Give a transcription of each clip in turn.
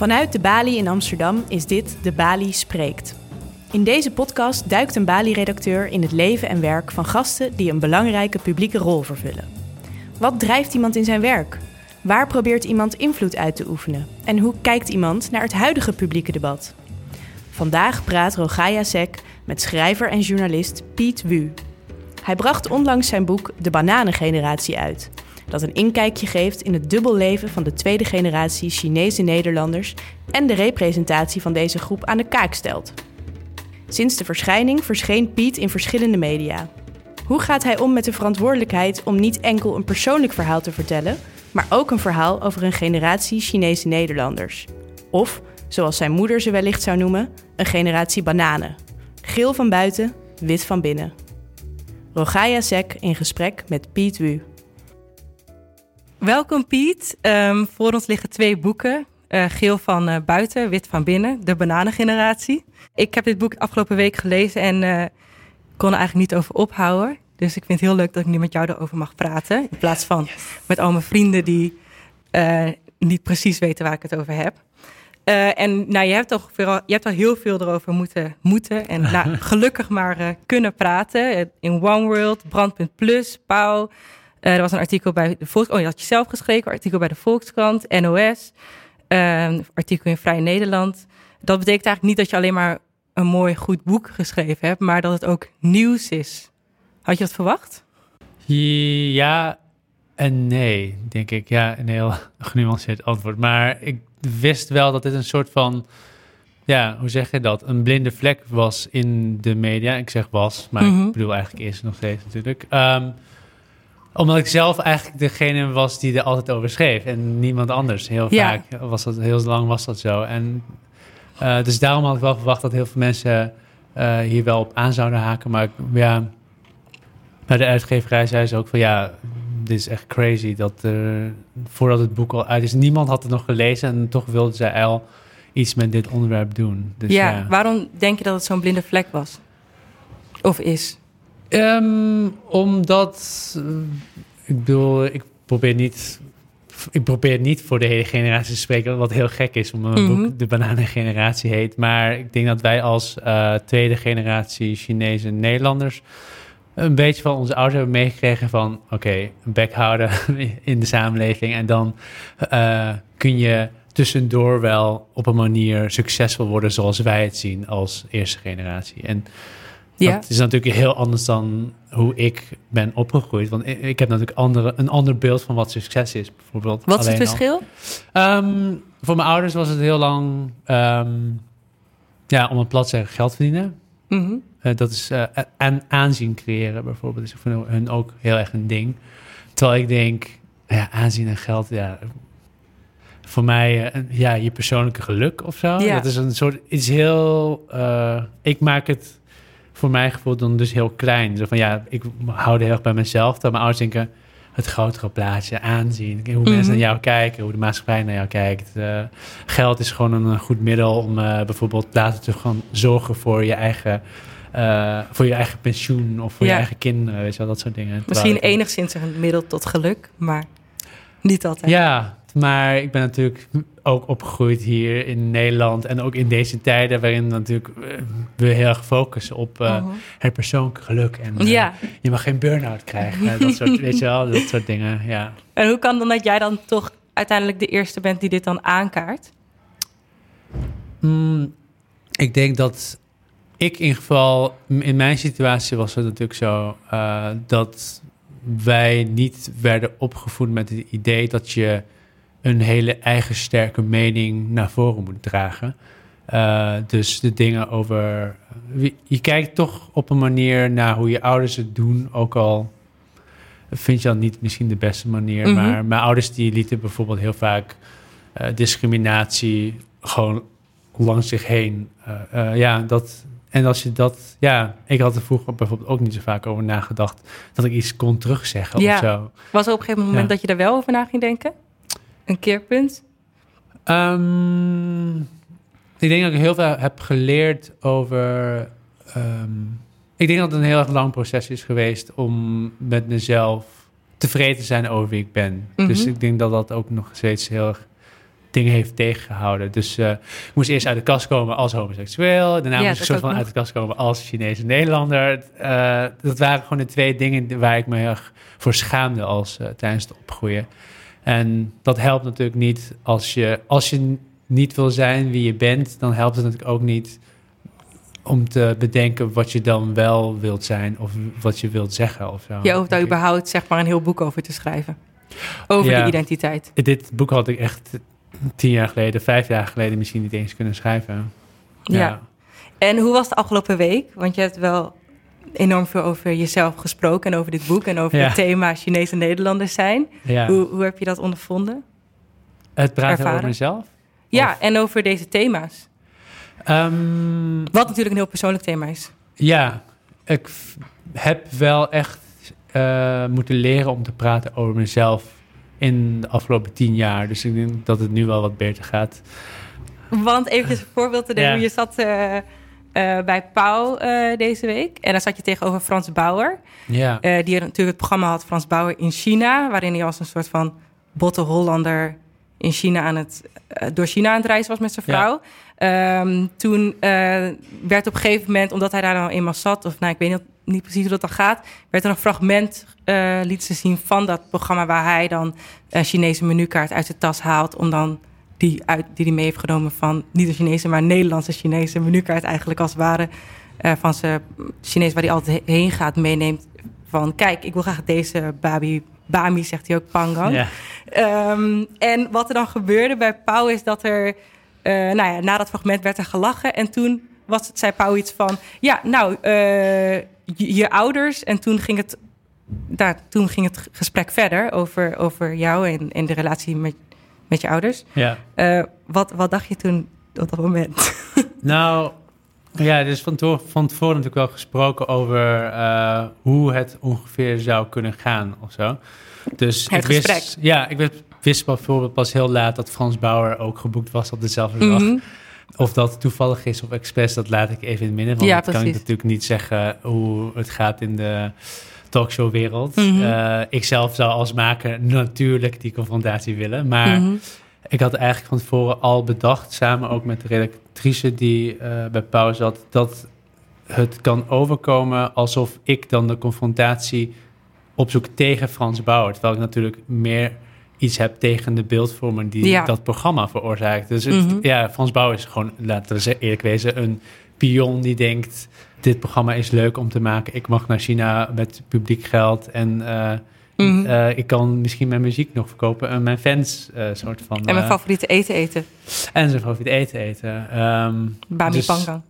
Vanuit de Bali in Amsterdam is dit De Bali Spreekt. In deze podcast duikt een Bali-redacteur in het leven en werk van gasten die een belangrijke publieke rol vervullen. Wat drijft iemand in zijn werk? Waar probeert iemand invloed uit te oefenen? En hoe kijkt iemand naar het huidige publieke debat? Vandaag praat Rogaya Sek met schrijver en journalist Piet Wu. Hij bracht onlangs zijn boek De Bananengeneratie uit, dat een inkijkje geeft in het dubbelleven van de tweede generatie Chinese Nederlanders en de representatie van deze groep aan de kaak stelt. Sinds de verschijning verscheen Piet in verschillende media. Hoe gaat hij om met de verantwoordelijkheid om niet enkel een persoonlijk verhaal te vertellen, maar ook een verhaal over een generatie Chinese Nederlanders? Of, zoals zijn moeder ze wellicht zou noemen, een generatie bananen. Geel van buiten, wit van binnen. Rogaya Sek in gesprek met Piet Wu. Welkom Piet. Um, voor ons liggen twee boeken. Uh, geel van uh, buiten, wit van binnen. De bananengeneratie. Ik heb dit boek afgelopen week gelezen en uh, kon er eigenlijk niet over ophouden. Dus ik vind het heel leuk dat ik nu met jou erover mag praten. In plaats van yes. met al mijn vrienden die niet precies weten waar ik het over heb. en nou, je hebt, toch veel, je hebt al heel veel erover moeten, moeten en nou, gelukkig maar kunnen praten. In One World, Brandpunt Plus, Pauw. Uh, er was een artikel bij de Volkskrant. Oh, je had je zelf geschreven. Artikel bij de Volkskrant, NOS. Uh, artikel in Vrij Nederland. Dat betekent eigenlijk niet dat je alleen maar een mooi, goed boek geschreven hebt, maar dat het ook nieuws is. Had je dat verwacht? Ja en nee, denk ik. Ja, een heel genuanceerd antwoord. Maar ik wist wel dat dit een soort van, ja, hoe zeg je dat? Een blinde vlek was in de media. Ik zeg was, maar mm -hmm. ik bedoel eigenlijk is nog steeds natuurlijk. Um, omdat ik zelf eigenlijk degene was die er altijd over schreef. En niemand anders. Heel ja. vaak was dat, heel lang was dat zo. En uh, dus daarom had ik wel verwacht dat heel veel mensen uh, hier wel op aan zouden haken. Maar ja, bij de uitgeverij zei ze ook van ja, dit is echt crazy. Dat uh, voordat het boek al uit is, niemand had het nog gelezen. En toch wilde zij al iets met dit onderwerp doen. Dus, ja, ja, waarom denk je dat het zo'n blinde vlek was? Of is? Um, omdat, uh, ik bedoel, ik probeer niet, ik probeer niet voor de hele generatie te spreken, wat heel gek is, omdat mijn mm -hmm. boek de bananengeneratie heet. Maar ik denk dat wij als uh, tweede generatie Chinese Nederlanders een beetje van onze ouders hebben meegekregen van, oké, okay, een bek houden in de samenleving en dan uh, kun je tussendoor wel op een manier succesvol worden zoals wij het zien als eerste generatie. En ja. Dat is natuurlijk heel anders dan hoe ik ben opgegroeid. Want ik, ik heb natuurlijk andere, een ander beeld van wat succes is, bijvoorbeeld. Wat is het verschil? Um, voor mijn ouders was het heel lang, um, ja, om het plat te zeggen, geld verdienen. Mm -hmm. uh, dat is uh, aan, aanzien creëren, bijvoorbeeld. is voor hun ook heel erg een ding. Terwijl ik denk, ja, aanzien en geld, ja, voor mij, uh, ja, je persoonlijke geluk of zo. Ja. Dat is een soort, iets heel, ik maak het voor mijn gevoel dan dus heel klein. Zo van ja, ik hou er heel erg bij mezelf. Dat mijn ouders denken, het grotere plaatje, aanzien. Hoe mm -hmm. mensen naar jou kijken, hoe de maatschappij naar jou kijkt. Uh, geld is gewoon een goed middel om uh, bijvoorbeeld later te gaan zorgen voor je eigen... Uh, voor je eigen pensioen of voor ja. je eigen kinderen, weet je wel, dat soort dingen. Misschien enigszins een middel tot geluk, maar niet altijd. Ja, maar ik ben natuurlijk ook opgegroeid hier in Nederland en ook in deze tijden waarin natuurlijk we heel erg focussen op uh, uh -huh. het persoonlijke geluk. En uh, ja. je mag geen burn-out krijgen, dat soort, weet je wel, dat soort dingen, ja. En hoe kan dan dat jij dan toch uiteindelijk de eerste bent die dit dan aankaart? Mm, ik denk dat ik in geval, in mijn situatie was het natuurlijk zo dat wij niet werden opgevoed met het idee dat je een hele eigen sterke mening naar voren moet dragen. Uh, dus de dingen over. Je kijkt toch op een manier naar hoe je ouders het doen, ook al vind je dat niet misschien de beste manier. Mm -hmm. Maar mijn ouders die lieten bijvoorbeeld heel vaak uh, discriminatie gewoon langs zich heen. Uh, ja, dat. En als je dat, ja, ik had er vroeger bijvoorbeeld ook niet zo vaak over nagedacht dat ik iets kon terugzeggen ja. of zo. Was er op een gegeven moment ja. dat je daar wel over na ging denken? Een keerpunt? Um, ik denk dat ik heel veel heb geleerd over. Um, ik denk dat het een heel erg lang proces is geweest om met mezelf tevreden te zijn over wie ik ben. Mm -hmm. Dus ik denk dat dat ook nog steeds heel erg dingen heeft tegengehouden. Dus uh, ik moest eerst uit de kast komen als homoseksueel. Daarna moest ik soort van uit de kast komen als Chinese Nederlander. Uh, dat waren gewoon de twee dingen waar ik me erg voor schaamde als, uh, tijdens het opgroeien. En dat helpt natuurlijk niet als je, als je niet wil zijn wie je bent, dan helpt het natuurlijk ook niet om te bedenken wat je dan wel wilt zijn of wat je wilt zeggen of zo. Je hoeft daar überhaupt zeg maar een heel boek over te schrijven. Over ja, de identiteit. Dit boek had ik echt tien jaar geleden, vijf jaar geleden misschien niet eens kunnen schrijven. Ja. ja. En hoe was de afgelopen week? Want je hebt wel enorm veel over jezelf gesproken en over dit boek en over het thema Chinese Nederlanders zijn. Ja. Hoe, hoe heb je dat ondervonden? Het praten over mezelf? Ja, en over deze thema's. Um, Wat natuurlijk een heel persoonlijk thema is. Ja, ik heb wel echt uh, moeten leren om te praten over mezelf in de afgelopen tien jaar. Dus ik denk dat het nu wel wat beter gaat. Want even een voorbeeld te nemen. Je zat uh, uh, bij Pauw deze week. En dan zat je tegenover Frans Bauer. Ja. die natuurlijk het programma had Frans Bauer in China. Waarin hij als een soort van botte Hollander in China aan het, door China aan het reizen was met zijn vrouw. Um, toen werd op een gegeven moment, omdat hij daar nou eenmaal zat... of nou, ik weet niet niet precies hoe dat dan gaat, werd er een fragment liet ze zien van dat programma waar hij dan een Chinese menukaart uit de tas haalt om dan die uit die hij mee heeft genomen van niet de Chinese, maar Nederlandse Chinese menukaart eigenlijk als het ware uh, van zijn Chinees waar hij altijd heen gaat meeneemt van kijk, ik wil graag deze babi Bami zegt hij ook Pangang. Um, en wat er dan gebeurde bij Pau is dat er, uh, nou ja, na dat fragment werd er gelachen. En toen was, zei Pau iets van, ja, nou, uh, je, ouders. En toen ging het, daar, toen ging het gesprek verder over, over jou en, en de relatie met, met je ouders. Ja. Uh, wat, wat dacht je toen op dat moment? Nou, ja, dus van, van tevoren natuurlijk wel gesproken over uh, hoe het ongeveer zou kunnen gaan of zo. Dus het ik gesprek. wist, ja, ik wist, wist bijvoorbeeld pas heel laat dat Frans Bauer ook geboekt was op dezelfde dag. Mm -hmm. Of dat toevallig is of expres, dat laat ik even in het midden. Want ja, dat kan ik natuurlijk niet zeggen hoe het gaat in de talkshowwereld. Mm -hmm. uh, ik zelf zou als maker natuurlijk die confrontatie willen. Maar mm -hmm. ik had eigenlijk van tevoren al bedacht, samen ook met de redactrice die uh, bij Pauw zat, dat het kan overkomen alsof ik dan de confrontatie opzoek tegen Frans Bauer. Terwijl ik natuurlijk meer iets heb tegen de beeldvormer die ja. dat programma veroorzaakt. Dus het, mm -hmm. ja, Frans Bauer is gewoon, laten we eerlijk wezen, een pion die denkt... dit programma is leuk om te maken. Ik mag naar China met publiek geld en... Mm -hmm. uh, ik kan misschien mijn muziek nog verkopen en mijn fans uh, soort van... En mijn favoriete eten eten. En zijn favoriete eten eten. Um, Bami dus, Pangang.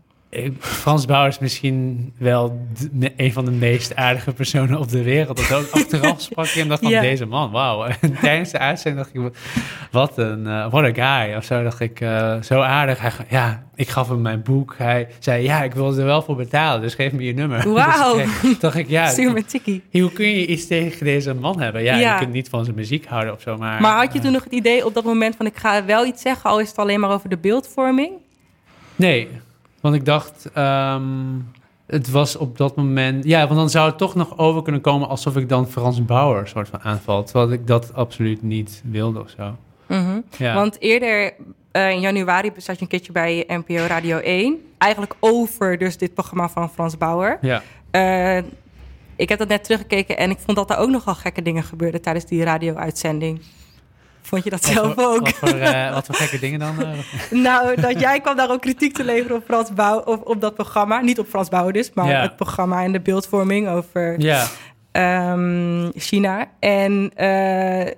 Frans Bauer is misschien wel de, een van de meest aardige personen op de wereld. Dat ook achteraf sprak ik en dacht van ja. deze man, wauw. En tijdens de uitzending dacht ik, wat een, uh, what a guy. Of zo dacht ik, uh, zo aardig. Hij, ja, ik gaf hem mijn boek. Hij zei, ja, ik wil er wel voor betalen, dus geef me je nummer. Wauw. Dus dacht ik, ja. Stuur me tikkie. Hoe kun je iets tegen deze man hebben? Ja, ja. je kunt niet van zijn muziek houden of zo, maar... Maar had je uh, toen nog het idee op dat moment van, ik ga wel iets zeggen, al is het alleen maar over de beeldvorming? Nee, want ik dacht, um, het was op dat moment... Ja, want dan zou het toch nog over kunnen komen... alsof ik dan Frans Bauer soort van aanval. Terwijl ik dat absoluut niet wilde of zo. Mm -hmm. ja. Want eerder uh, in januari zat je een keertje bij NPO Radio 1. Eigenlijk over dus dit programma van Frans Bauer. Ja. Uh, ik heb dat net teruggekeken en ik vond dat er ook nogal gekke dingen gebeurden... tijdens die radio-uitzending. Vond je dat wat zelf voor, ook? Wat voor, uh, wat voor, gekke dingen dan? Uh? nou, dat jij kwam daar ook kritiek te leveren op Frans Bouw, op, op dat programma. Niet op Frans Bouw dus, maar ja. het programma en de beeldvorming over ja. um, China. En uh,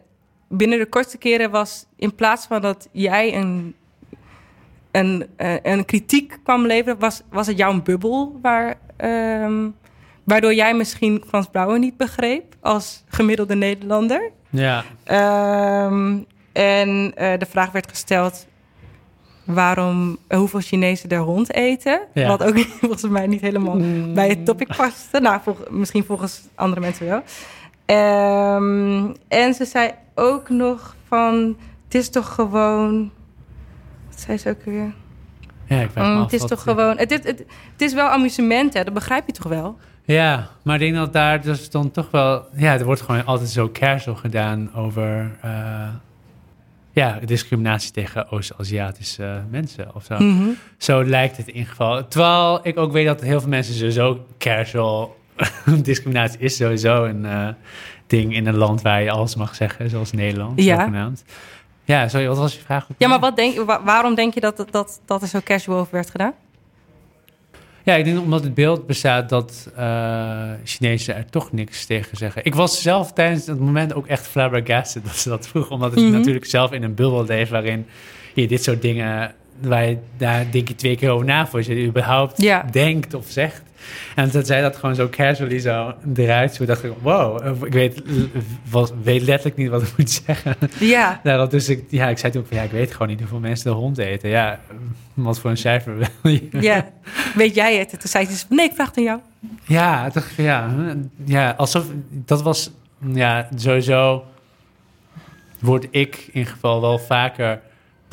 binnen de kortste keren was in plaats van dat jij een, een, een kritiek kwam leveren, was, was het jouw bubbel waar... Um, waardoor jij misschien Frans Brouwer niet begreep als gemiddelde Nederlander. Ja. Um, en uh, de vraag werd gesteld waarom, uh, hoeveel Chinezen er rond eten. Ja. Wat ook volgens mij niet helemaal mm. bij het topic paste. Nou, misschien volgens andere mensen wel. Um, en ze zei ook nog van, het is toch gewoon... Wat zei ze ook weer? Ja, ik weet mm, Het is toch gewoon... Het, het, het, het is wel amusement, hè? Dat begrijp je toch wel? Ja, maar ik denk dat daar dus dan toch wel... Ja, er wordt gewoon altijd zo casual gedaan over... Uh, ja, discriminatie tegen Oost-Aziatische mensen of zo. Mhm. Zo lijkt het in ieder geval. Terwijl ik ook weet dat heel veel mensen sowieso casual... discriminatie is sowieso een eh, ding in een land waar je alles mag zeggen, zoals Nederland. Ja. zogenaamd. Ja, sorry, wat was je vraag? Ja, maar wat denk, wa- waarom denk je dat, dat, dat er zo casual over werd gedaan? Ja, ik denk omdat het beeld bestaat dat eh Chinezen er toch niks tegen zeggen. Ik was zelf tijdens het moment ook echt flabbergasted dat ze dat vroegen. Omdat ik Mhm. natuurlijk zelf in een bubbel leef waarin je dit soort dingen... waar je daar denk je twee keer over na voor je überhaupt Ja. denkt of zegt. En dat zij dat gewoon zo casually zo eruit zo dacht ik, wow, ik weet, was, weet letterlijk niet wat ik moet zeggen. Ja, Nou, dus ik, ja, ik zei toen ook van, ja, ik weet gewoon niet hoeveel mensen de hond eten. Ja, wat voor een cijfer wil je? ja. Weet jij het? En Toen zei ze, nee, ik vraag het aan jou. Ja, ja, ja, alsof dat was, ja, sowieso word ik in ieder geval wel vaker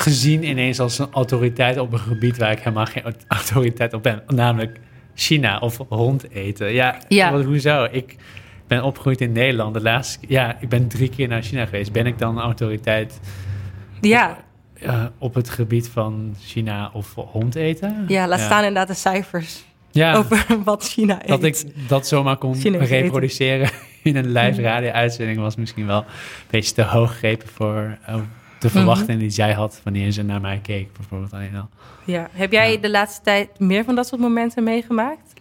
gezien ineens als een autoriteit op een gebied waar ik helemaal geen autoriteit op ben, namelijk China of hond eten. Ja, Ja. Wat, hoezo? Ik ben opgegroeid in Nederland. De laatste, ja, ik ben drie keer naar China geweest. Ben ik dan een autoriteit Ja, eh, op het gebied van China of hond eten? ja laat staan inderdaad de cijfers Ja. over wat China eet. Dat ik dat zomaar kon Chinees eten. reproduceren in een live radio-uitzending was misschien wel een beetje te hoog gegrepen voor eh, de verwachtingen die zij had wanneer ze naar mij keek, bijvoorbeeld alleen al. Ja. Heb jij Ja. de laatste tijd meer van dat soort momenten meegemaakt?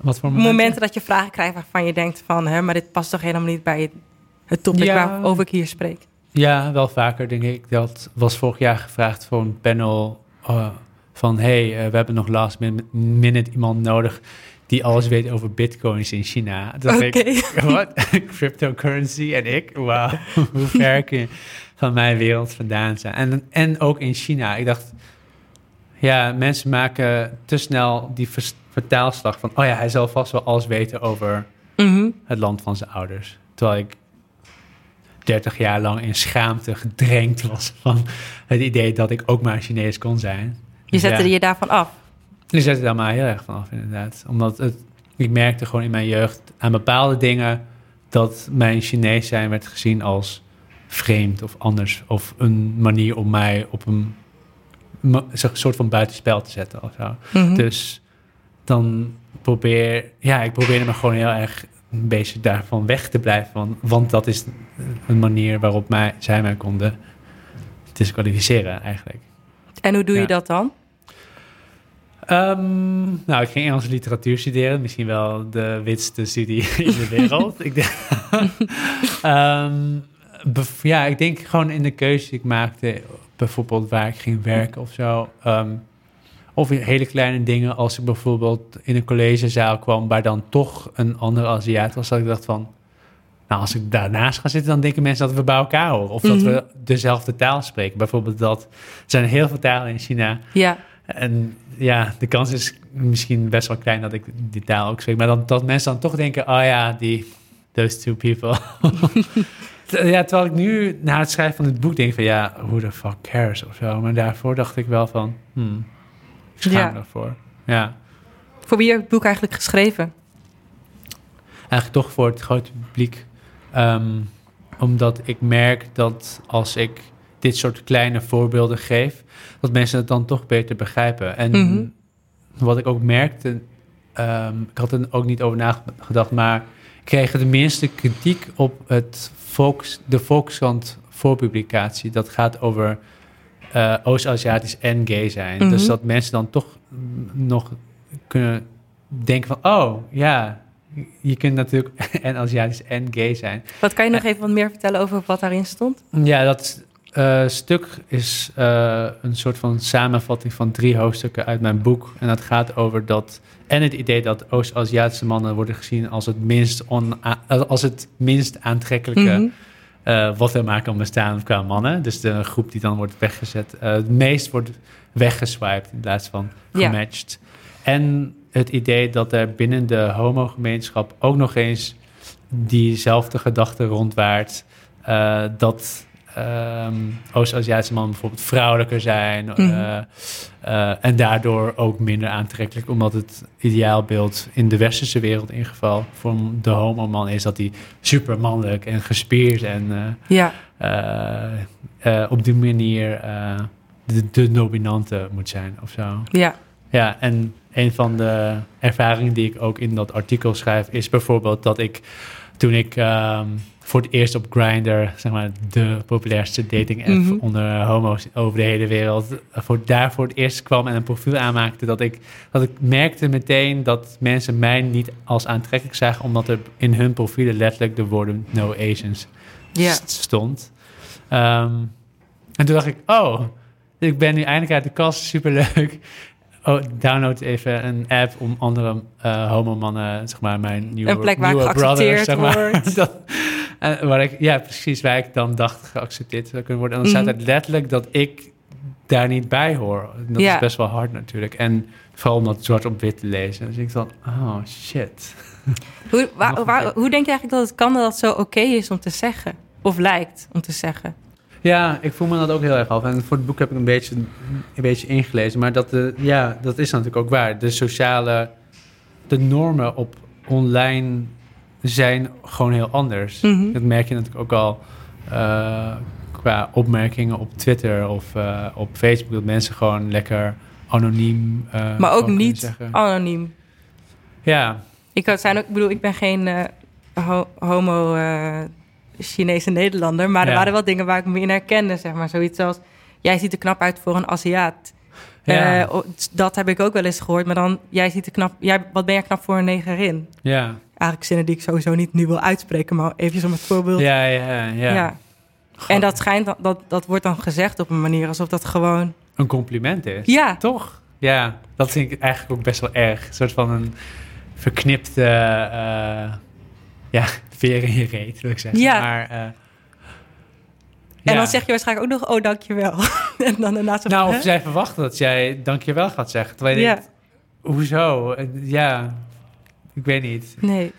Wat voor Momenten, momenten? dat je vragen krijgt waarvan je denkt van... Hè, maar dit past toch helemaal niet bij het, het topic Ja. waarover ik hier spreek. Ja, wel vaker denk ik. Dat was vorig jaar gevraagd voor een panel eh, van... hey, eh, we hebben nog last min- minute iemand nodig die alles weet over bitcoins in China. Oké. ik, wat? Cryptocurrency en ik? Wauw, hoe ver kun je van mijn wereld vandaan zijn? En, en ook in China. Ik dacht, ja, mensen maken te snel die vers- vertaalslag van... oh ja, hij zal vast wel alles weten over Mhm. het land van zijn ouders. Terwijl ik 30 jaar lang in schaamte gedrenkt was van het idee dat ik ook maar Chinees kon zijn. Je Dus zette ja, je daarvan af. Je zette daar maar heel erg van af, inderdaad. Omdat het, ik merkte gewoon in mijn jeugd aan bepaalde dingen dat mijn Chinees zijn werd gezien als vreemd of anders. Of een manier om mij op een, een soort van buitenspel te zetten of zo. Mhm. Dus dan probeer, ja, ik probeerde me gewoon heel erg een beetje daarvan weg te blijven. Want, want dat is een manier waarop mij, zij mij konden disqualificeren eigenlijk. En hoe doe je dat dan? Ehm, nou, ik ging Engelse literatuur studeren. Misschien wel de witste studie in de wereld. ik denk, Ehm, ja, ik denk gewoon in de keuze die ik maakte, bijvoorbeeld waar ik ging werken of zo. ehm, of hele kleine dingen, als ik bijvoorbeeld in een collegezaal kwam waar dan toch een andere Aziat was, dat ik dacht van, nou, als ik daarnaast ga zitten, dan denken mensen dat we bij elkaar horen. Of dat Mhm. we dezelfde taal spreken. Bijvoorbeeld dat, er zijn heel veel talen in China. Ja, En ja, de kans is misschien best wel klein dat ik die taal ook spreek. Maar dan, dat mensen dan toch denken, oh ja, die, those two people. ja, terwijl ik nu na het schrijven van het boek denk van, ja, who the fuck cares of zo. Maar daarvoor dacht ik wel van, hmm, ik schaam Ja. daarvoor. Ja, voor wie heb je het boek eigenlijk geschreven? eigenlijk toch voor het grote publiek. Ehm, omdat ik merk dat als ik dit soort kleine voorbeelden geef, dat mensen het dan toch beter begrijpen. En Mhm. wat ik ook merkte, ehm, ik had er ook niet over nagedacht, maar ik kreeg de minste kritiek op het Volks, de Volkskrant voorpublicatie. Dat gaat over eh, Oost-Aziatisch en gay zijn. Mhm. Dus dat mensen dan toch nog kunnen denken van, oh ja, je kunt natuurlijk en Aziatisch en gay zijn. Wat kan je nog even wat meer vertellen over wat daarin stond? Ja, dat eh, stuk is eh, een soort van samenvatting van drie hoofdstukken uit mijn boek. En dat gaat over dat. En het idee dat Oost-Aziatische mannen worden gezien als het minst, ona- als het minst aantrekkelijke. Mhm. eh, wat er maar kan bestaan qua mannen. Dus de groep die dan wordt weggezet. eh, het meest wordt weggeswiped in plaats van Ja. gematcht. En het idee dat er binnen de homogemeenschap ook nog eens diezelfde gedachte rondwaart. eh, dat ehm, Oost-Aziatische mannen bijvoorbeeld vrouwelijker zijn. Mhm. eh, eh, en daardoor ook minder aantrekkelijk. Omdat het ideaalbeeld in de westerse wereld in ieder geval... voor de homoman is dat hij super mannelijk en gespierd en... eh, Ja, op die manier de, de dominante moet zijn of zo. Ja. Ja, en een van de ervaringen die ik ook in dat artikel schrijf, is bijvoorbeeld dat ik toen ik ehm, voor het eerst op Grindr, zeg maar de populairste dating app Mhm. onder homo's over de hele wereld, voor, daar voor het eerst kwam en een profiel aanmaakte, dat ik, dat ik merkte meteen dat mensen mij niet als aantrekkelijk zagen, omdat er in hun profielen letterlijk de woorden no Asians Ja. st- stond. Ehm, en toen dacht ik, oh, ik ben nu eindelijk uit de kast, superleuk. Oh, download even een app om andere eh homomannen, zeg maar, mijn nieuwe Een plek waar ik geaccepteerd zeg maar. word. eh, waar ik, ja, precies, waar ik dan dacht geaccepteerd zou kunnen worden. En dan staat Mhm. het letterlijk dat ik daar niet bij hoor. Dat Ja. is best wel hard natuurlijk. En vooral om dat zwart op wit te lezen. Dus ik dacht, oh shit. Hoe, waar- hoe denk je eigenlijk dat het kan dat het zo oké is om te zeggen? Of lijkt om te zeggen? Ja, ik voel me dat ook heel erg af. En voor het boek heb ik een beetje, een beetje ingelezen. Maar dat, de, ja, dat is natuurlijk ook waar. De sociale, de normen op online zijn gewoon heel anders. Mhm. Dat merk je natuurlijk ook al eh, qua opmerkingen op Twitter of eh, op Facebook. Dat mensen gewoon lekker anoniem. eh, Maar ook niet zeggen. anoniem. Ja, Ik, had- zijn ook, ik bedoel, ik ben geen eh, ho- homo eh, Chinese Nederlander. Maar er waren wel dingen waar ik me in herkende. Zeg maar. Zoiets als, jij ziet er knap uit voor een Aziat. Ja. Eh, dat heb ik ook wel eens gehoord. Maar dan, jij ziet er knap, jij, wat ben jij knap voor een negerin? ja, Eigenlijk zinnen die ik sowieso niet nu wil uitspreken. Maar even om het voorbeeld. ja, ja. ja. Ja. En dat schijnt, dat, dat wordt dan gezegd op een manier alsof dat gewoon... Een compliment is. Ja, Toch? Ja, dat vind ik eigenlijk ook best wel erg. Een soort van een verknipte eh, ja, veer in je reet, wil ik zeggen. Ja. Maar, eh, En ja. dan zeg je waarschijnlijk ook nog, oh, dankjewel. en dan daarna zo... Nou, hè? of zij verwachten dat jij dankjewel gaat zeggen. Terwijl je Ja. denkt, hoezo? Eh, Ja, ik weet niet. Nee.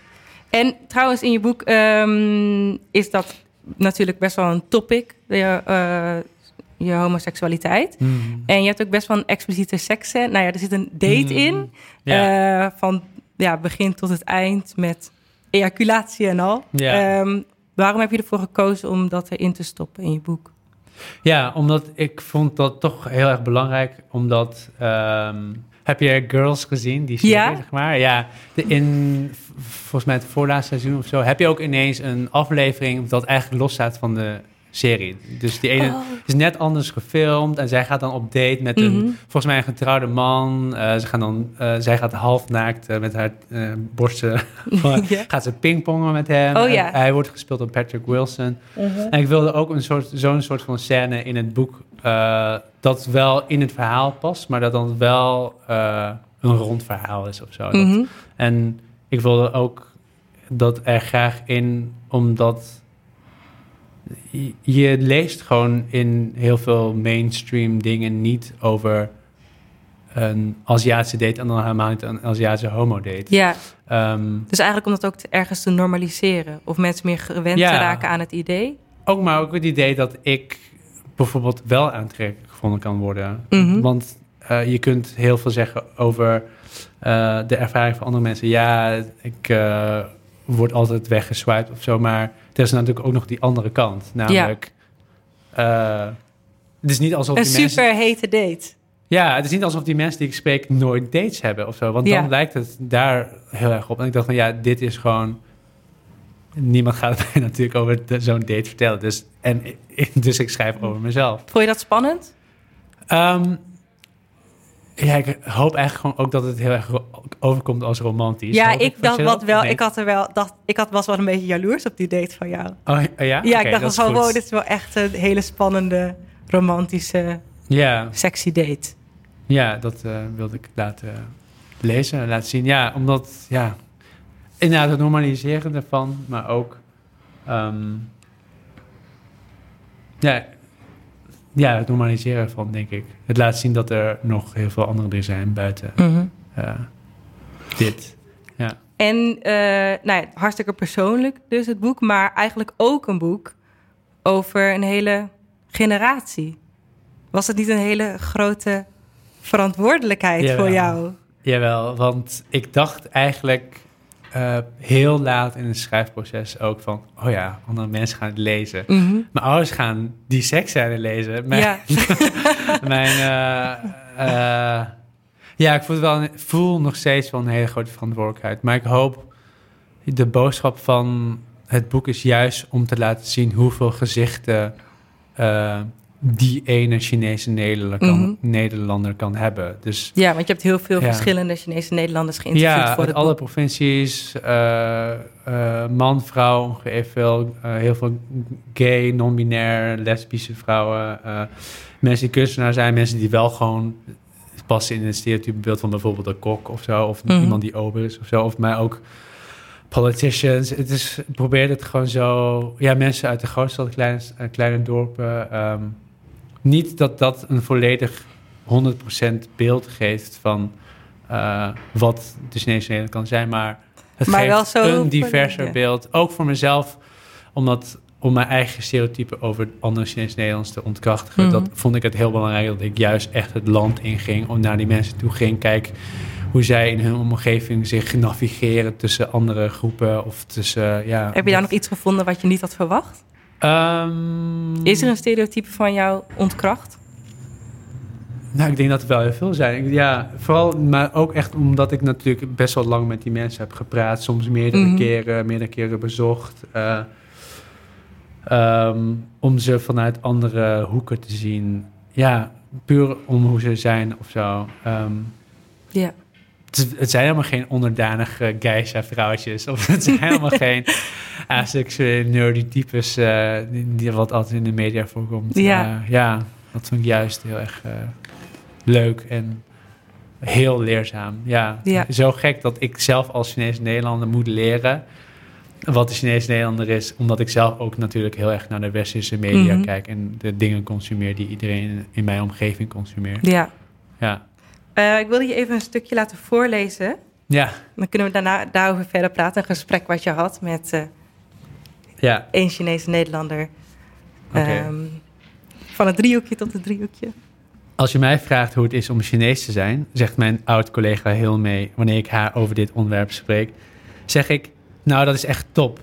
En trouwens, in je boek ehm, is dat natuurlijk best wel een topic, je, eh, je homoseksualiteit. Hmm. En je hebt ook best wel een expliciete seksen. Nou ja, er zit een date Hmm. in, Ja. eh, van ja, begin tot het eind met ejaculatie en al. Ja. Ehm, waarom heb je ervoor gekozen om dat erin te stoppen in je boek? Ja, omdat ik vond dat toch heel erg belangrijk. Omdat, ehm, heb je Girls gezien, die serie, Ja. zeg maar? Ja, de, in, volgens mij het voorlaatste seizoen of zo, heb je ook ineens een aflevering dat eigenlijk losstaat van de serie. Dus die ene Oh. is net anders gefilmd en zij gaat dan op date met Mhm. een, volgens mij een getrouwde man. Eh, ze gaan dan, eh, zij gaat half naakt eh, met haar borsten, Ja. gaat ze pingpongen met hem. Oh ja. hij wordt gespeeld door Patrick Wilson. En ik wilde ook een soort, zo'n soort van scène in het boek dat wel in het verhaal past, maar dat dan wel een rond verhaal is of zo. Dat- Mhm. en ik wilde ook dat er graag in, omdat je- leest gewoon in heel veel mainstream dingen niet over een Aziatische date en dan helemaal niet een Aziatische homo-date. Ja, Ehm, dus eigenlijk om dat ook te- ergens te normaliseren. Of mensen meer gewend Ja. te raken aan het idee. ook maar ook het idee dat ik bijvoorbeeld wel aantrekkelijk gevonden kan worden. Mhm. Want eh, je kunt heel veel zeggen over eh, de ervaring van andere mensen. Ja, ik eh, word altijd weggeswiped of zo. Maar er is natuurlijk ook nog die andere kant. Namelijk, eh, het is niet alsof Een die mensen... super hete date. Ja, het is niet alsof die mensen die ik spreek nooit dates hebben of zo. Want Ja. dan lijkt het daar heel erg op. En ik dacht van ja, dit is gewoon... Niemand gaat het mij natuurlijk over zo'n date vertellen. Dus, en, dus ik schrijf over mezelf. Vond je dat spannend? Ehm, ja, ik hoop eigenlijk gewoon ook dat het heel erg overkomt als romantisch. Ja, ik dacht wat wel. Nee. Ik had er wel, dacht, ik had, was wel een beetje jaloers op die date van jou. Oh, ja? Ja, ik dacht van, wow, dit is wel echt een hele spannende, romantische, Ja, sexy date. ja, dat eh, wilde ik laten lezen, laten zien. Ja, omdat, ja, inderdaad het normaliseren ervan, maar ook, ehm, ja, ja, het normaliseren ervan, denk ik. Het laat zien dat er nog heel veel andere dingen zijn buiten eh, dit. Ja. En eh, nou ja, hartstikke persoonlijk dus het boek, maar eigenlijk ook een boek over een hele generatie. Was het niet een hele grote verantwoordelijkheid Jawel. voor jou? Jawel, want ik dacht eigenlijk eh, heel laat in het schrijfproces ook van... oh ja, andere mensen gaan het lezen. Mhm. Mijn ouders gaan die seksscène lezen. Mijn, Ja. mijn, eh, eh, ja, ik voel, wel, voel nog steeds wel een hele grote verantwoordelijkheid. Maar ik hoop, de boodschap van het boek is juist om te laten zien hoeveel gezichten die ene Chinese Nederlander kan, Mhm. Nederlander kan hebben. Dus Ja, want je hebt heel veel Ja. verschillende Chinese Nederlanders geïnterviewd ja, voor het alle boek. provincies, eh, eh, man, vrouw, veel, eh, heel veel gay, non-binair, lesbische vrouwen, mensen die kunstenaar zijn, mensen die wel gewoon passen in het stereotype beeld van bijvoorbeeld een kok of zo, of Mhm. iemand die ober is of zo, of mij ook politicians. Het is, probeer het gewoon zo, ja, mensen uit de grootstad, kleine, kleine dorpen. ehm, niet dat dat een volledig 100% beeld geeft van eh, wat de Chinese Nederland kan zijn, maar het Maar geeft wel zo een diverser ja. beeld. Ook voor mezelf, omdat om mijn eigen stereotypen over andere Chinese Nederlands te ontkrachtigen. Mhm. Dat vond ik het heel belangrijk dat ik juist echt het land inging, om naar die mensen toe ging. Kijk hoe zij in hun omgeving zich navigeren tussen andere groepen of tussen, ja. Heb je daar nog iets gevonden wat je niet had verwacht? Ehm, Is er een stereotype van jou ontkracht? Nou, ik denk dat er wel heel veel zijn. Ja, vooral, maar ook echt omdat ik natuurlijk best wel lang met die mensen heb gepraat. Soms meerdere Mhm. keren, meerdere keren bezocht. eh, ehm, om ze vanuit andere hoeken te zien. Ja, puur om hoe ze zijn of zo. Ehm, Ja. Het, zijn helemaal geen onderdanige geisha-vrouwtjes. Of het zijn helemaal geen asexuele nerdy types... eh, die, die wat altijd in de media voorkomt. Ja. Eh, ja, dat vind ik juist heel erg eh, leuk en heel leerzaam. Ja. Ja. zo gek dat ik zelf als Chinese Nederlander moet leren... wat de Chinese Nederlander is... omdat ik zelf ook natuurlijk heel erg naar de westerse media Mhm. kijk... en de dingen consumeer die iedereen in mijn omgeving consumeert. ja. Ja. Eh, ik wilde je even een stukje laten voorlezen. Ja, Dan kunnen we daarna daarover verder praten. Een gesprek wat je had met eh ja. één Chinese Nederlander. Ehm, van het driehoekje tot het driehoekje. Als je mij vraagt hoe het is om Chinees te zijn, zegt mijn oud-collega heel mee wanneer ik haar over dit onderwerp spreek, zeg ik, nou dat is echt top.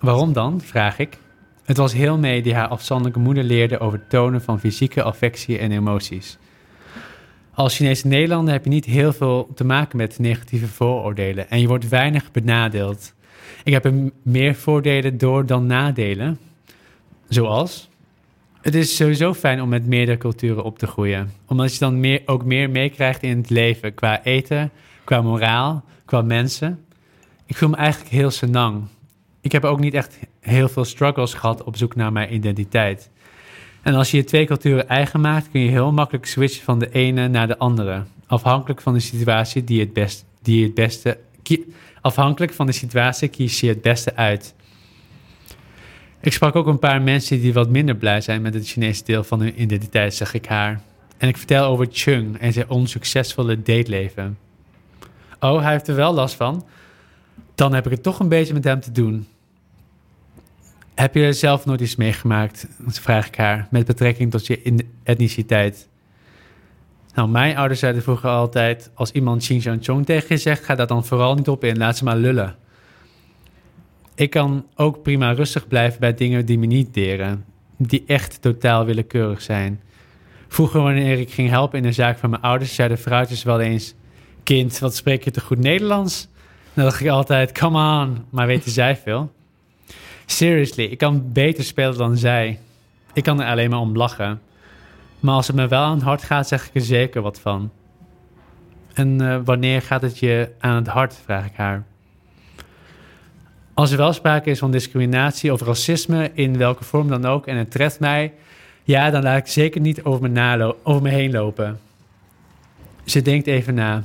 Waarom dan? vraag ik. Het was heel mee die haar afzonderlijke moeder leerde over tonen van fysieke affectie en emoties. Als Chinese Nederlander heb je niet heel veel te maken met negatieve vooroordelen en je wordt weinig benadeeld. Ik heb er meer voordelen door dan nadelen. Zoals het is sowieso fijn om met meerdere culturen op te groeien. Omdat je dan meer, ook meer meekrijgt in het leven. Qua eten, qua moraal, qua mensen. Ik voel me eigenlijk heel senang. Ik heb ook niet echt heel veel struggles gehad op zoek naar mijn identiteit. En als je je twee culturen eigen maakt, kun je heel makkelijk switchen van de ene naar de andere. Afhankelijk van de situatie die het, best, die het beste. afhankelijk van de situatie kies je het beste uit. Ik sprak ook een paar mensen die wat minder blij zijn met het Chinese deel van hun identiteit, zeg ik haar. En ik vertel over Chung en zijn onsuccesvolle dateleven. Oh, hij heeft er wel last van. Dan heb ik het toch een beetje met hem te doen. Heb je zelf nooit iets meegemaakt, vraag ik haar, met betrekking tot je etniciteit? Nou, mijn ouders zeiden vroeger altijd, als iemand Xinjiang Chong tegen je zegt, ga daar dan vooral niet op in, laat ze maar lullen. Ik kan ook prima rustig blijven bij dingen die me niet deren, die echt totaal willekeurig zijn. Vroeger, wanneer ik ging helpen in de zaak van mijn ouders, zeiden vrouwtjes wel eens: Kind, wat spreek je te goed Nederlands? Dan dacht ik altijd: Come on, maar weten zij veel? Seriously, ik kan beter spelen dan zij. Ik kan er alleen maar om lachen. Maar als het me wel aan het hart gaat, zeg ik er zeker wat van. En eh, wanneer gaat het je aan het hart, vraag ik haar. Als er wel sprake is van discriminatie of racisme, in welke vorm dan ook, en het treft mij, ja, dan laat ik zeker niet over me, over me heen lopen. Ze denkt even na.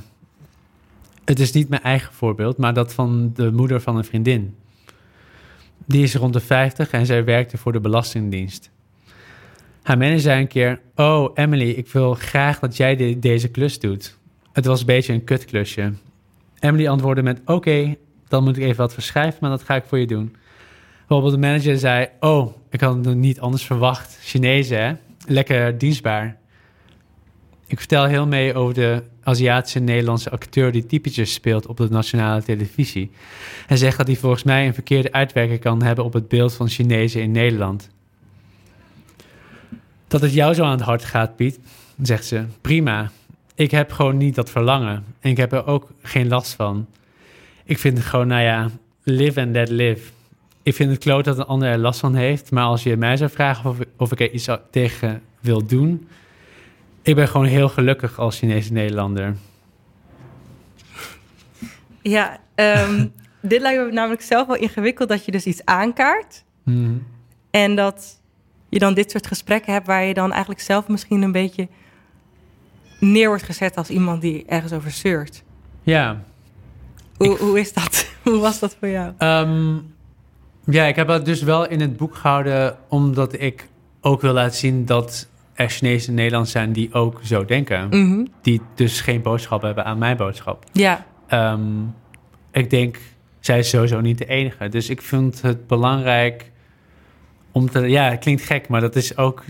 Het is niet mijn eigen voorbeeld, maar dat van de moeder van een vriendin. Die is rond de 50 en zij werkte voor de Belastingdienst. Haar manager zei een keer: Oh, Emily, ik wil graag dat jij de- deze klus doet. Het was een beetje een kutklusje. Emily antwoordde met: Oké, dan moet ik even wat verschrijven, maar dat ga ik voor je doen. Bijvoorbeeld de manager zei: Oh, ik had het niet anders verwacht. Chinezen, hè? Lekker dienstbaar. Ik vertel heel mee over de Aziatische Nederlandse acteur die typetjes speelt op de nationale televisie. Hij zegt dat hij volgens mij een verkeerde uitwerking kan hebben op het beeld van Chinezen in Nederland. Dat het jou zo aan het hart gaat, Piet, zegt ze. Prima. Ik heb gewoon niet dat verlangen. En ik heb er ook geen last van. Ik vind het gewoon, nou ja, live and let live. Ik vind het kloot dat een ander er last van heeft. Maar als je mij zou vragen of, of ik er iets tegen wil doen, ik ben gewoon heel gelukkig als Chinese Nederlander. Ja, ehm, dit lijkt me namelijk zelf wel ingewikkeld dat je dus iets aankaart. Mhm. En dat je dan dit soort gesprekken hebt waar je dan eigenlijk zelf misschien een beetje neer wordt gezet als iemand die ergens over zeurt. Ja. Hoe, hoe is dat? hoe was dat voor jou? Ehm, ja, ik heb het dus wel in het boek gehouden omdat ik ook wil laten zien dat er Chinese Nederlanders zijn die ook zo denken. Mhm. Die dus geen boodschap hebben aan mijn boodschap. Ja. Ehm, ik denk, zij is sowieso niet de enige. Dus ik vind het belangrijk om te... Ja, het klinkt gek, maar dat is ook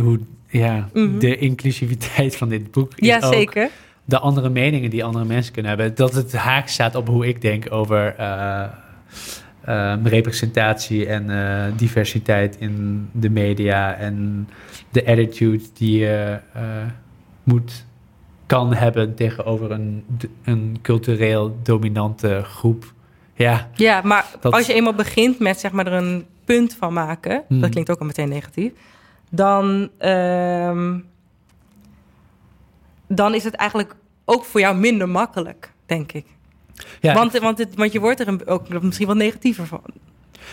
hoe... Ja, mhm. de inclusiviteit van dit boek is ja, zeker. de andere meningen die andere mensen kunnen hebben. Dat het haak staat op hoe ik denk over... Uh, representatie en uh, diversiteit in de media en de attitude die je uh, moet, kan hebben tegenover een, een cultureel dominante groep. Ja, ja maar als je eenmaal begint met zeg maar er een punt van maken, dat hmm. klinkt ook al meteen negatief, dan, um, dan is het eigenlijk ook voor jou minder makkelijk, denk ik. Ja, want, want, het, want je wordt er een, ook misschien wat negatiever van.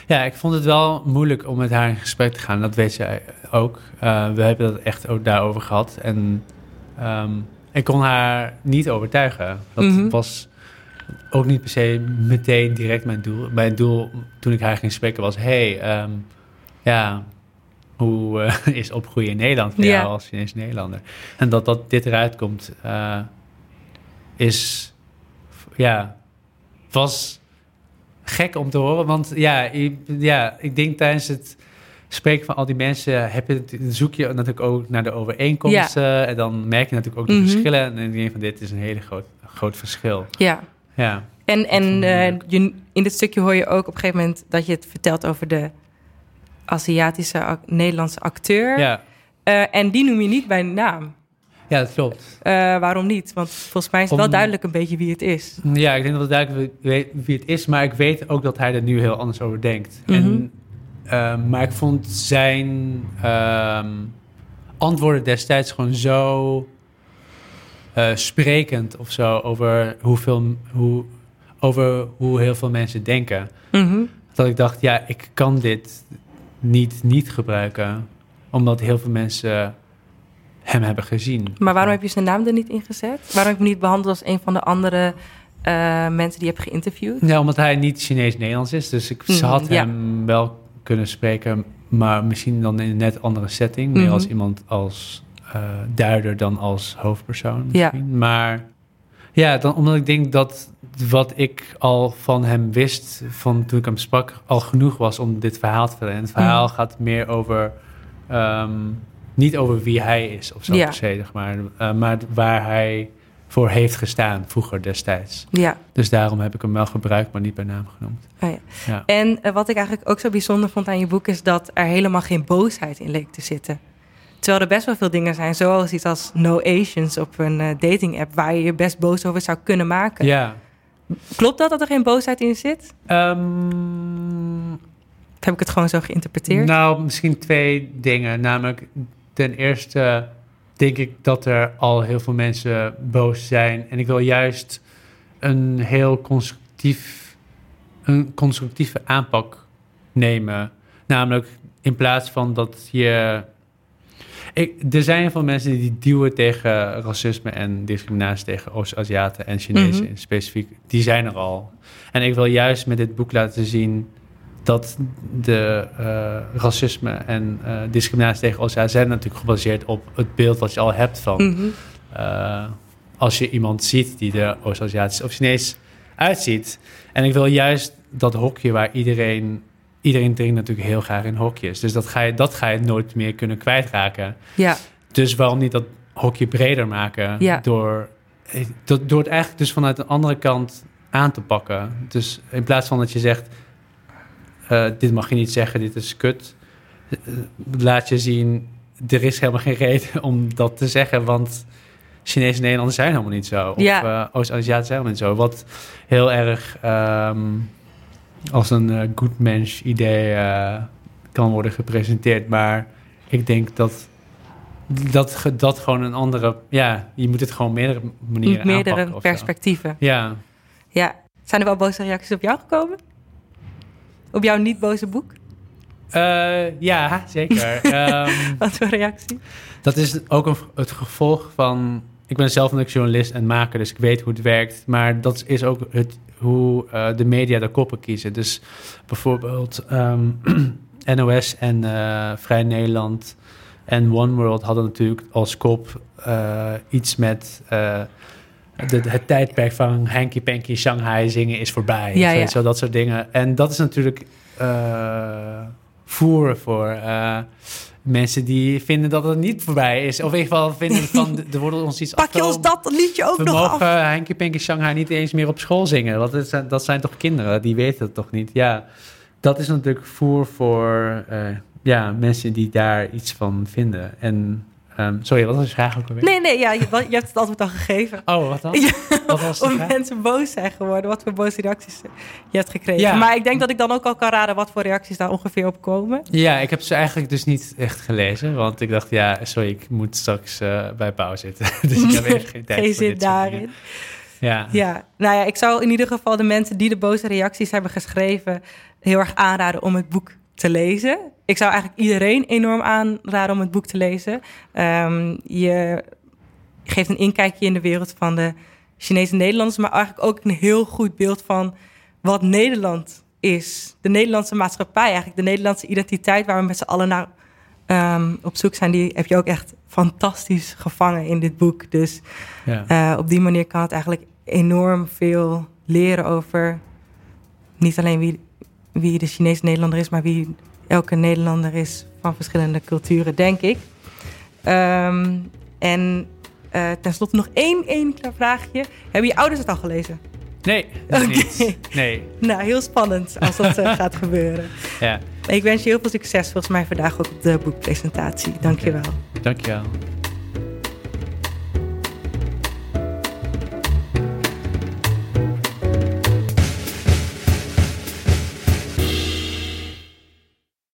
Ja, ik vond het wel moeilijk om met haar in gesprek te gaan. Dat weet zij ook. Uh, we hebben het echt ook daarover gehad. En um, ik kon haar niet overtuigen. Dat mm -hmm. was ook niet per se meteen direct mijn doel. Mijn doel toen ik haar ging spreken was... hey, um, ja, hoe uh, is opgroeien in Nederland voor ja. jou als Chinese Nederlander? En dat, dat dit eruit komt, uh, is... Ja, was gek om te horen. Want ja, ik, ja, ik denk tijdens het spreken van al die mensen heb je, zoek je natuurlijk ook naar de overeenkomsten. En dan merk je natuurlijk ook de mhm. verschillen. En dan denk je van dit is een hele groot, groot verschil. Ja. ja. En, en uh, je, in dit stukje hoor je ook op een gegeven moment dat je het vertelt over de Aziatische Nederlandse acteur. Ja. Uh, en die noem je niet bij naam. Ja, dat klopt. Uh, waarom niet? Want volgens mij is het wel duidelijk een beetje wie het is. Ja, ik denk dat het duidelijk weet wie het is. Maar ik weet ook dat hij er nu heel anders over denkt. Mm -hmm. en, uh, maar ik vond zijn uh, antwoorden destijds gewoon zo uh, sprekend of zo over hoeveel, hoe, over hoe heel veel mensen denken. Mm -hmm. Dat ik dacht, ja, ik kan dit niet niet gebruiken. Omdat heel veel mensen hem hebben gezien. Maar waarom heb je zijn naam er niet in gezet? Waarom heb je hem niet behandeld als een van de andere uh, mensen die je hebt geïnterviewd? Ja, omdat hij niet Chinees-Nederlands is. Dus ik mm, had ja. hem wel kunnen spreken, maar misschien dan in een net andere setting. Meer mm -hmm. als iemand als uh, duider dan als hoofdpersoon misschien. Ja. Maar ja, dan, omdat ik denk dat wat ik al van hem wist, van toen ik hem sprak, al genoeg was om dit verhaal te vertellen. En het verhaal mm. gaat meer over... Um, niet over wie hij is of zo ja. per se, zeg maar. Uh, maar waar hij voor heeft gestaan vroeger destijds. Ja. Dus daarom heb ik hem wel gebruikt, maar niet bij naam genoemd. Oh ja. ja. En uh, wat ik eigenlijk ook zo bijzonder vond aan je boek... is dat er helemaal geen boosheid in leek te zitten. Terwijl er best wel veel dingen zijn, zoals iets als No Asians op een uh, dating app... waar je je best boos over zou kunnen maken. Ja. Klopt dat, dat er geen boosheid in zit? Um... Of heb ik het gewoon zo geïnterpreteerd? Nou, misschien twee dingen. Namelijk, ten eerste denk ik dat er al heel veel mensen boos zijn. En ik wil juist een heel constructief, een constructieve aanpak nemen. Namelijk in plaats van dat je. Ik, er zijn heel veel mensen die duwen tegen racisme en discriminatie tegen Oost-Aziaten en Chinezen mm specifiek. Die zijn er al. En ik wil juist met dit boek laten zien dat de uh, racisme en uh, discriminatie tegen oost zijn natuurlijk gebaseerd op het beeld wat je al hebt van... Mm -hmm. uh, als je iemand ziet die er Oost-Aziatisch of Chinees uitziet. En ik wil juist dat hokje waar iedereen... Iedereen drinkt natuurlijk heel graag in hokjes. Dus dat ga je, dat ga je nooit meer kunnen kwijtraken. Ja. Dus waarom niet dat hokje breder maken. Ja. Door, eh, door, door het eigenlijk dus vanuit de andere kant aan te pakken. Dus in plaats van dat je zegt, eh, dit mag je niet zeggen, dit is kut. eh, laat je zien, er is helemaal geen reden om dat te zeggen, want Chinese Nederlanders zijn helemaal niet zo. Of Ja. eh, Oost-Aziaten zijn helemaal niet zo. Wat heel erg ehm, als een eh, good mensch idee kan worden gepresenteerd. Maar ik denk dat dat, dat gewoon een andere... Ja, je moet het gewoon meerdere manieren meerdere aanpakken zo. perspectieven. Ja. Ja. Zijn er wel boze reacties op jou gekomen? Op jouw niet boze boek? Eh, ja, zeker. Ehm, Wat voor reactie? dat is ook een, het gevolg van... Ik ben zelf natuurlijk journalist en maker, dus ik weet hoe het werkt. Maar dat is ook het, hoe eh, de media de koppen kiezen. Dus bijvoorbeeld ehm, NOS en eh, Vrij Nederland en One World hadden natuurlijk als kop iets met... de, het tijdperk van Hanky Panky Shanghai zingen is voorbij. Ja, wel, dat soort dingen. En dat is natuurlijk eh voer voor eh, mensen die vinden dat het niet voorbij is. Of in ieder geval vinden van, er wordt ons iets Pak je ons dat liedje ook We nog mogen af? Hanky Panky Shanghai niet eens meer op school zingen. Want dat zijn, dat zijn toch kinderen, die weten het toch niet. Ja, dat is natuurlijk voer voor eh, ja, mensen die daar iets van vinden. En, ehm, sorry, wat was je vraag ook alweer? Nee, nee, ja, je, je hebt het antwoord al gegeven. Oh, wat dan? Ja, Wat was of mensen boos zijn geworden, wat voor boze reacties je hebt gekregen. Ja. Maar ik denk dat ik dan ook al kan raden wat voor reacties daar ongeveer op komen. Ja, ik heb ze eigenlijk dus niet echt gelezen. Want ik dacht, ja, sorry, ik moet straks eh, bij Pauw zitten. dus ik heb even geen tijd Geen voor zin daarin. Ja. Ja, nou ja, ik zou in ieder geval de mensen die de boze reacties hebben geschreven heel erg aanraden om het boek te lezen. Ik zou eigenlijk iedereen enorm aanraden om het boek te lezen. Ehm, je geeft een inkijkje in de wereld van de Chinese Nederlanders, maar eigenlijk ook een heel goed beeld van wat Nederland is. De Nederlandse maatschappij, eigenlijk de Nederlandse identiteit waar we met z'n allen naar ehm, op zoek zijn. Die heb je ook echt fantastisch gevangen in dit boek. Dus Ja. eh, op die manier kan het eigenlijk enorm veel leren over niet alleen wie, wie de Chinese Nederlander is, maar wie elke Nederlander is van verschillende culturen, denk ik. Ehm, en eh tenslotte nog één, één klein vraagje. Hebben je ouders het al gelezen? Nee, Oké. niet. Nee, Nou, heel spannend als dat eh, gaat gebeuren. ja. Ik wens je heel veel succes volgens mij vandaag ook op de boekpresentatie. Dank je wel. Dankjewel.